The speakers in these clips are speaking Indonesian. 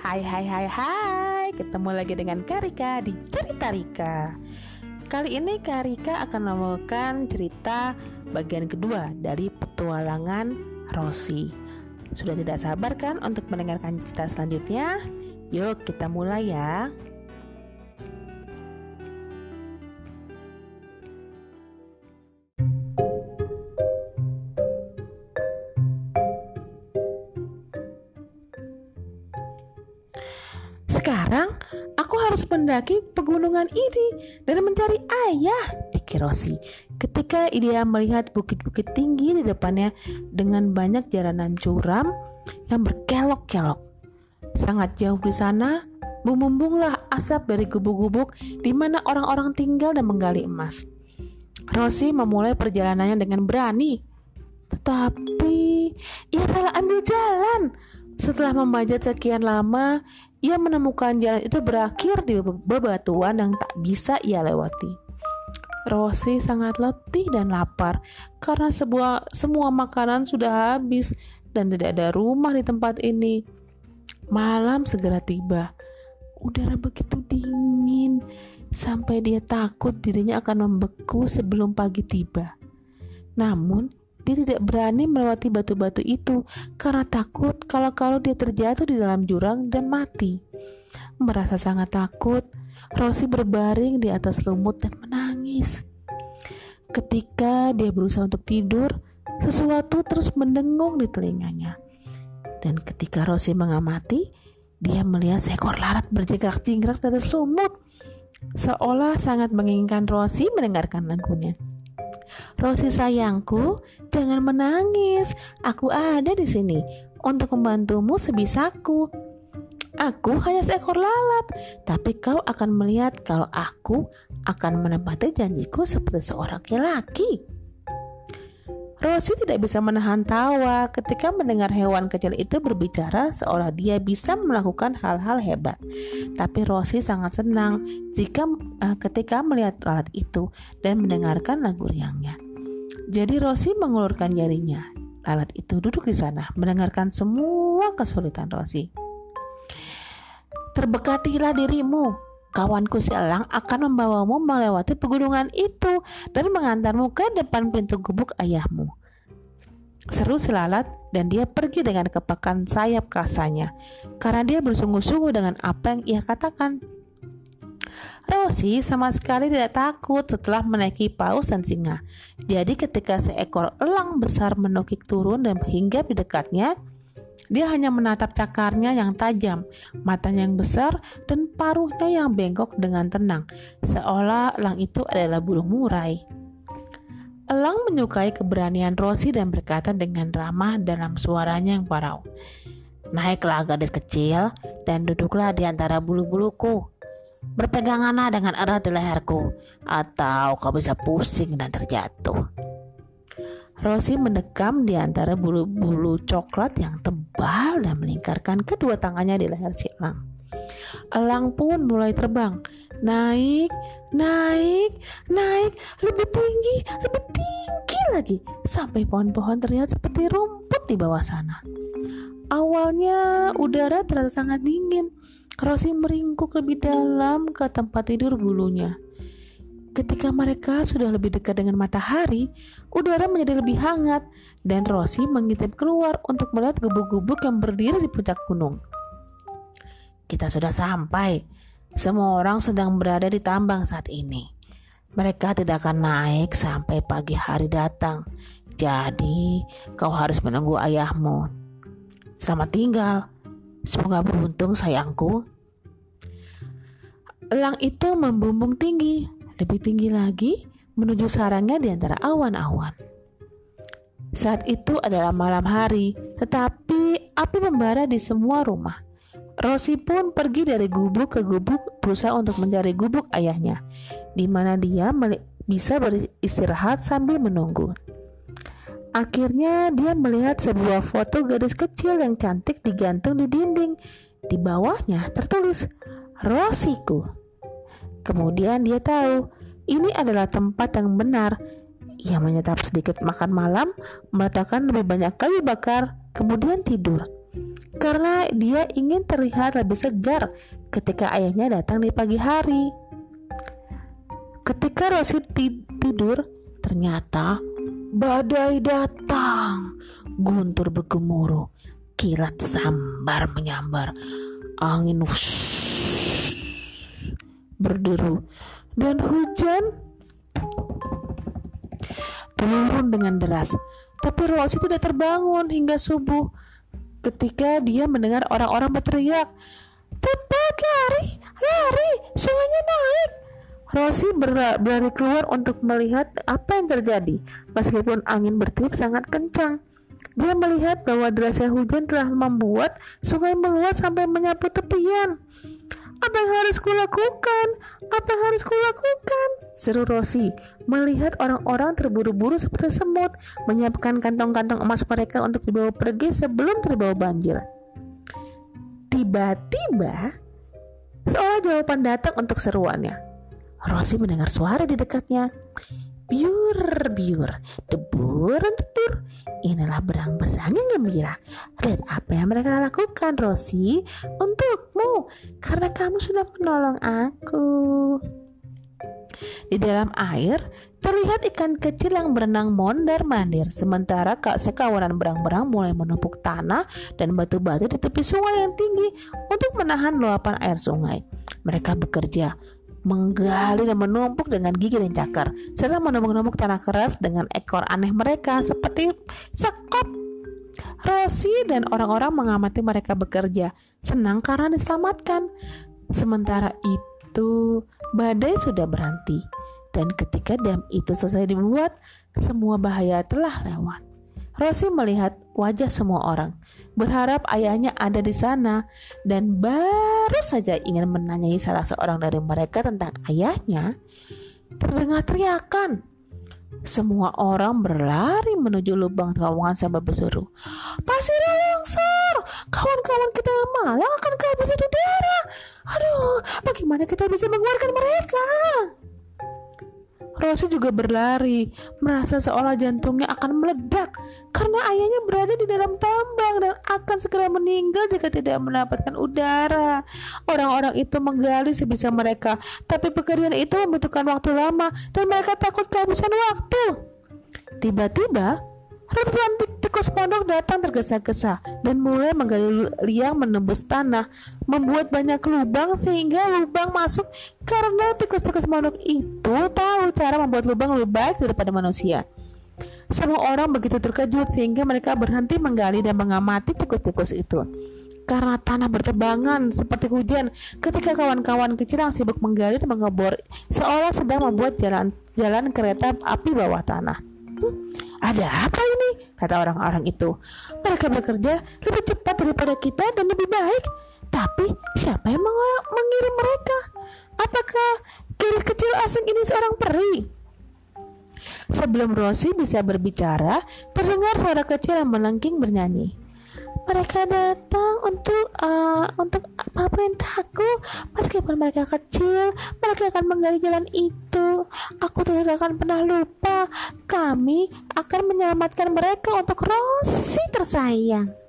Hai hai hai hai. Ketemu lagi dengan Karika di Cerita Rika. Kali ini Karika akan membawakan cerita bagian kedua dari petualangan Rosi Sudah tidak sabar kan untuk mendengarkan cerita selanjutnya? Yuk kita mulai ya mendaki pegunungan ini dan mencari ayah, pikir Rosi. Ketika dia melihat bukit-bukit tinggi di depannya dengan banyak jalanan curam yang berkelok-kelok. Sangat jauh di sana, memumbunglah asap dari gubuk-gubuk di mana orang-orang tinggal dan menggali emas. Rosi memulai perjalanannya dengan berani. Tetapi ia salah ambil jalan. Setelah membajak sekian lama, ia menemukan jalan itu berakhir di bebatuan yang tak bisa ia lewati. Rosie sangat letih dan lapar karena sebuah, semua makanan sudah habis dan tidak ada rumah di tempat ini. Malam segera tiba. Udara begitu dingin sampai dia takut dirinya akan membeku sebelum pagi tiba. Namun, dia tidak berani melewati batu-batu itu karena takut kalau-kalau dia terjatuh di dalam jurang dan mati. Merasa sangat takut, Rosie berbaring di atas lumut dan menangis. Ketika dia berusaha untuk tidur, sesuatu terus mendengung di telinganya. Dan ketika Rosie mengamati, dia melihat seekor lalat berjingkrak-jingkrak di atas lumut. Seolah sangat menginginkan Rosie mendengarkan lagunya. Rosi sayangku, jangan menangis. Aku ada di sini untuk membantumu sebisaku. Aku hanya seekor lalat, tapi kau akan melihat kalau aku akan menepati janjiku seperti seorang laki-laki. Rosi tidak bisa menahan tawa ketika mendengar hewan kecil itu berbicara seolah dia bisa melakukan hal-hal hebat. Tapi Rosi sangat senang jika uh, ketika melihat lalat itu dan mendengarkan lagu riangnya. Jadi Rosi mengulurkan jarinya. Lalat itu duduk di sana mendengarkan semua kesulitan Rosi. Terbekatilah dirimu, Kawanku si elang akan membawamu melewati pegunungan itu dan mengantarmu ke depan pintu gubuk ayahmu. Seru si lalat dan dia pergi dengan kepakan sayap kasanya karena dia bersungguh-sungguh dengan apa yang ia katakan. Rosi sama sekali tidak takut setelah menaiki paus dan singa. Jadi ketika seekor elang besar menukik turun dan hingga di dekatnya, dia hanya menatap cakarnya yang tajam, matanya yang besar, dan paruhnya yang bengkok dengan tenang, seolah elang itu adalah burung murai. Elang menyukai keberanian Rosi dan berkata dengan ramah dalam suaranya yang parau. Naiklah gadis kecil dan duduklah di antara bulu-buluku. Berpeganganlah dengan erat di leherku, atau kau bisa pusing dan terjatuh. Rosie mendekam di antara bulu-bulu coklat yang tebal dan melingkarkan kedua tangannya di leher si elang. Elang pun mulai terbang, naik, naik, naik, lebih tinggi, lebih tinggi lagi, sampai pohon-pohon terlihat seperti rumput di bawah sana. Awalnya udara terasa sangat dingin. Rosie meringkuk lebih dalam ke tempat tidur bulunya. Ketika mereka sudah lebih dekat dengan matahari, udara menjadi lebih hangat dan Rosie mengintip keluar untuk melihat gubuk-gubuk yang berdiri di puncak gunung. Kita sudah sampai. Semua orang sedang berada di tambang saat ini. Mereka tidak akan naik sampai pagi hari datang. Jadi, kau harus menunggu ayahmu. Selamat tinggal. Semoga beruntung sayangku. Elang itu membumbung tinggi lebih tinggi lagi menuju sarangnya di antara awan-awan. Saat itu adalah malam hari, tetapi api membara di semua rumah. Rosi pun pergi dari gubuk ke gubuk berusaha untuk mencari gubuk ayahnya, di mana dia bisa beristirahat sambil menunggu. Akhirnya dia melihat sebuah foto gadis kecil yang cantik digantung di dinding. Di bawahnya tertulis Rosiku. Kemudian dia tahu ini adalah tempat yang benar. Ia menyetap sedikit makan malam, meletakkan lebih banyak kayu bakar, kemudian tidur. karena dia ingin terlihat lebih segar ketika ayahnya datang di pagi hari. Ketika Rosie tidur, ternyata badai datang. Guntur bergemuruh, kilat sambar menyambar, angin wush, berderu, dan hujan turun dengan deras. Tapi Rosie tidak terbangun hingga subuh ketika dia mendengar orang-orang berteriak, "Cepat lari, lari, sungainya naik!" Rosie berlari keluar untuk melihat apa yang terjadi. Meskipun angin bertiup sangat kencang, dia melihat bahwa derasnya hujan telah membuat sungai meluas sampai menyapu tepian. Apa yang harus kulakukan? Apa yang harus kulakukan? Seru Rosie melihat orang-orang terburu-buru seperti semut menyiapkan kantong-kantong emas mereka untuk dibawa pergi sebelum terbawa banjir. Tiba-tiba, seolah jawaban datang untuk seruannya. Rosie mendengar suara di dekatnya. Biur, biur, debur, debur. Inilah berang-berang yang gembira. Lihat apa yang mereka lakukan, Rosie, untukmu. Karena kamu sudah menolong aku. Di dalam air, terlihat ikan kecil yang berenang mondar-mandir. Sementara sekawanan berang-berang mulai menumpuk tanah dan batu-batu di tepi sungai yang tinggi untuk menahan luapan air sungai. Mereka bekerja menggali dan menumpuk dengan gigi dan cakar, serta menumpuk-numpuk tanah keras dengan ekor aneh mereka seperti sekop. Rosie dan orang-orang mengamati mereka bekerja, senang karena diselamatkan. Sementara itu, badai sudah berhenti, dan ketika dam itu selesai dibuat, semua bahaya telah lewat. Rosie melihat wajah semua orang, berharap ayahnya ada di sana, dan baru saja ingin menanyai salah seorang dari mereka tentang ayahnya. Terdengar teriakan. Semua orang berlari menuju lubang terowongan sambil berseru, Pasirnya longsor! Kawan-kawan kita malah akan kehabisan udara! Aduh, bagaimana kita bisa mengeluarkan mereka? Rosie juga berlari, merasa seolah jantungnya akan meledak karena ayahnya berada di dalam tambang dan akan segera meninggal jika tidak mendapatkan udara. Orang-orang itu menggali sebisa mereka, tapi pekerjaan itu membutuhkan waktu lama dan mereka takut kehabisan waktu. Tiba-tiba, Ratusan tikus pondok datang tergesa-gesa dan mulai menggali liang menembus tanah, membuat banyak lubang sehingga lubang masuk karena tikus-tikus pondok itu tahu cara membuat lubang lebih baik daripada manusia. Semua orang begitu terkejut sehingga mereka berhenti menggali dan mengamati tikus-tikus itu. Karena tanah berterbangan seperti hujan ketika kawan-kawan kecil yang sibuk menggali dan mengebor seolah sedang membuat jalan jalan kereta api bawah tanah. Ada apa ini? Kata orang-orang itu. Mereka bekerja lebih cepat daripada kita dan lebih baik. Tapi siapa yang mengirim mereka? Apakah kiri kecil asing ini seorang peri? Sebelum Rosie bisa berbicara, terdengar suara kecil yang melengking bernyanyi. Mereka datang untuk uh, untuk apa perintahku meskipun mereka kecil mereka akan menggali jalan itu. Aku tidak akan pernah lupa. Kami akan menyelamatkan mereka untuk Rosie tersayang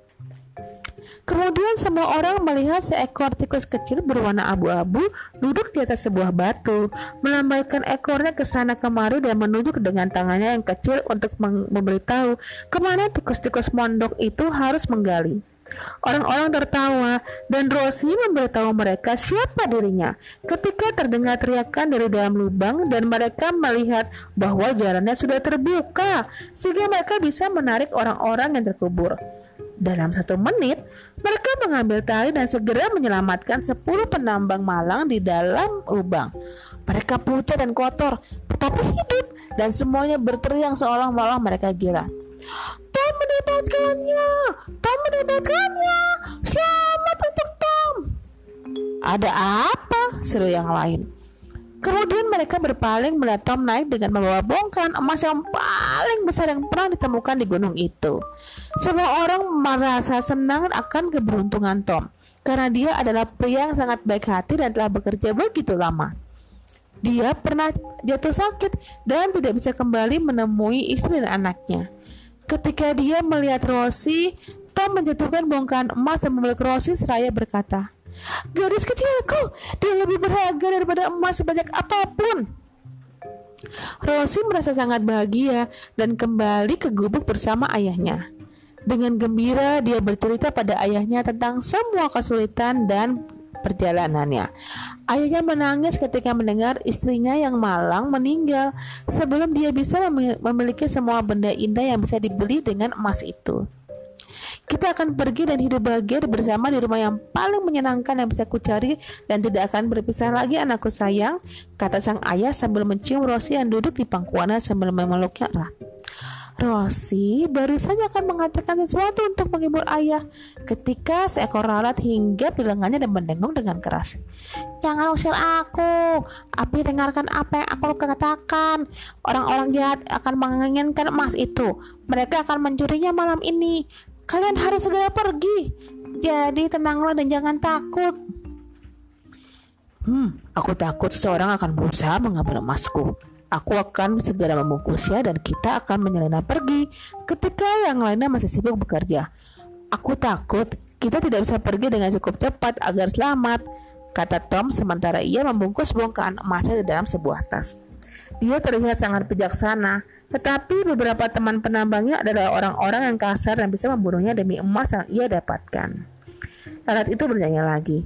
Kemudian semua orang melihat seekor tikus kecil berwarna abu-abu duduk di atas sebuah batu, melambaikan ekornya ke sana kemari dan menunjuk dengan tangannya yang kecil untuk memberitahu ke mana tikus-tikus mondok itu harus menggali. Orang-orang tertawa dan Rosie memberitahu mereka siapa dirinya ketika terdengar teriakan dari dalam lubang dan mereka melihat bahwa jalannya sudah terbuka sehingga mereka bisa menarik orang-orang yang terkubur. Dalam satu menit, mereka mengambil tali dan segera menyelamatkan 10 penambang malang di dalam lubang. Mereka pucat dan kotor, tetapi hidup dan semuanya berteriak seolah-olah mereka gila. Tom mendapatkannya! Tom mendapatkannya! Selamat untuk Tom! Ada apa? Seru yang lain. Kemudian mereka berpaling melihat Tom naik dengan membawa bongkahan emas yang paling besar yang pernah ditemukan di gunung itu. Semua orang merasa senang akan keberuntungan Tom karena dia adalah pria yang sangat baik hati dan telah bekerja begitu lama. Dia pernah jatuh sakit dan tidak bisa kembali menemui istri dan anaknya. Ketika dia melihat Rosie, Tom menjatuhkan bongkahan emas dan memeluk Rosie seraya berkata, Gadis kecilku, dia lebih berharga daripada emas sebanyak apa pun. Rosie merasa sangat bahagia dan kembali ke gubuk bersama ayahnya. Dengan gembira, dia bercerita pada ayahnya tentang semua kesulitan dan perjalanannya. Ayahnya menangis ketika mendengar istrinya yang malang meninggal sebelum dia bisa memiliki semua benda indah yang bisa dibeli dengan emas itu. Kita akan pergi dan hidup bahagia bersama di rumah yang paling menyenangkan yang bisa kucari dan tidak akan berpisah lagi anakku sayang, kata sang ayah sambil mencium Rosie yang duduk di pangkuannya sambil memeluknya erat. Rosie baru saja akan mengatakan sesuatu untuk menghibur ayah ketika seekor lalat hinggap di lengannya dan mendengung dengan keras. Jangan usir aku, Api dengarkan apa yang aku katakan. Orang-orang jahat akan menginginkan emas itu. Mereka akan mencurinya malam ini. Kalian harus segera pergi. Jadi tenanglah dan jangan takut. Hmm, aku takut seseorang akan berusaha mengambil emasku. Aku akan segera membungkusnya dan kita akan menyelinap pergi ketika yang lainnya masih sibuk bekerja. Aku takut kita tidak bisa pergi dengan cukup cepat agar selamat, kata Tom sementara ia membungkus bongkahan emasnya di dalam sebuah tas. Dia terlihat sangat bijaksana, tetapi beberapa teman penambangnya adalah orang-orang yang kasar dan bisa membunuhnya demi emas yang ia dapatkan. Lalat itu bernyanyi lagi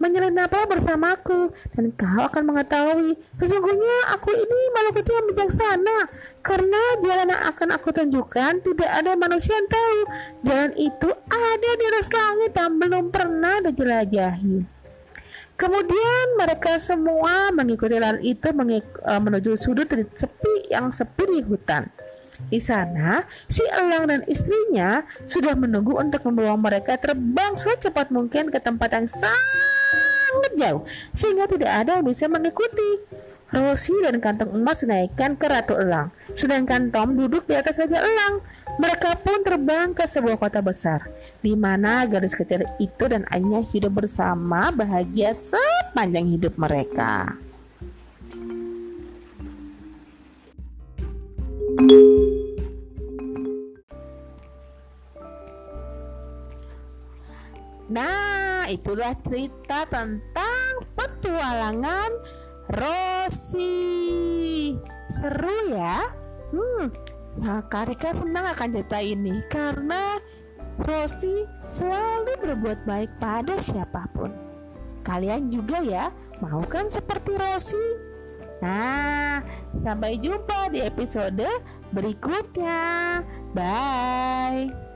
menyelinaplah bersamaku? Dan kau akan mengetahui sesungguhnya aku ini makhluk kecil yang bijaksana. Karena jalan yang akan aku tunjukkan tidak ada manusia yang tahu. Jalan itu ada di atas langit dan belum pernah dijelajahi Kemudian mereka semua mengikuti jalan itu eh, menuju sudut sepi yang sepi di hutan. Di sana, si elang dan istrinya sudah menunggu untuk membawa mereka terbang secepat mungkin ke tempat yang sangat jauh sehingga tidak ada yang bisa mengikuti. Rosie dan kantong emas dinaikkan ke Ratu Elang, sedangkan Tom duduk di atas Raja Elang. Mereka pun terbang ke sebuah kota besar, di mana gadis kecil itu dan ayahnya hidup bersama bahagia sepanjang hidup mereka. Nah, itulah cerita tentang petualangan Rosi. Seru ya? Hmm. Nah, Karika senang akan cerita ini karena Rosi selalu berbuat baik pada siapa pun. Kalian juga ya, mau kan seperti Rosi? Nah, sampai jumpa di episode berikutnya. Bye.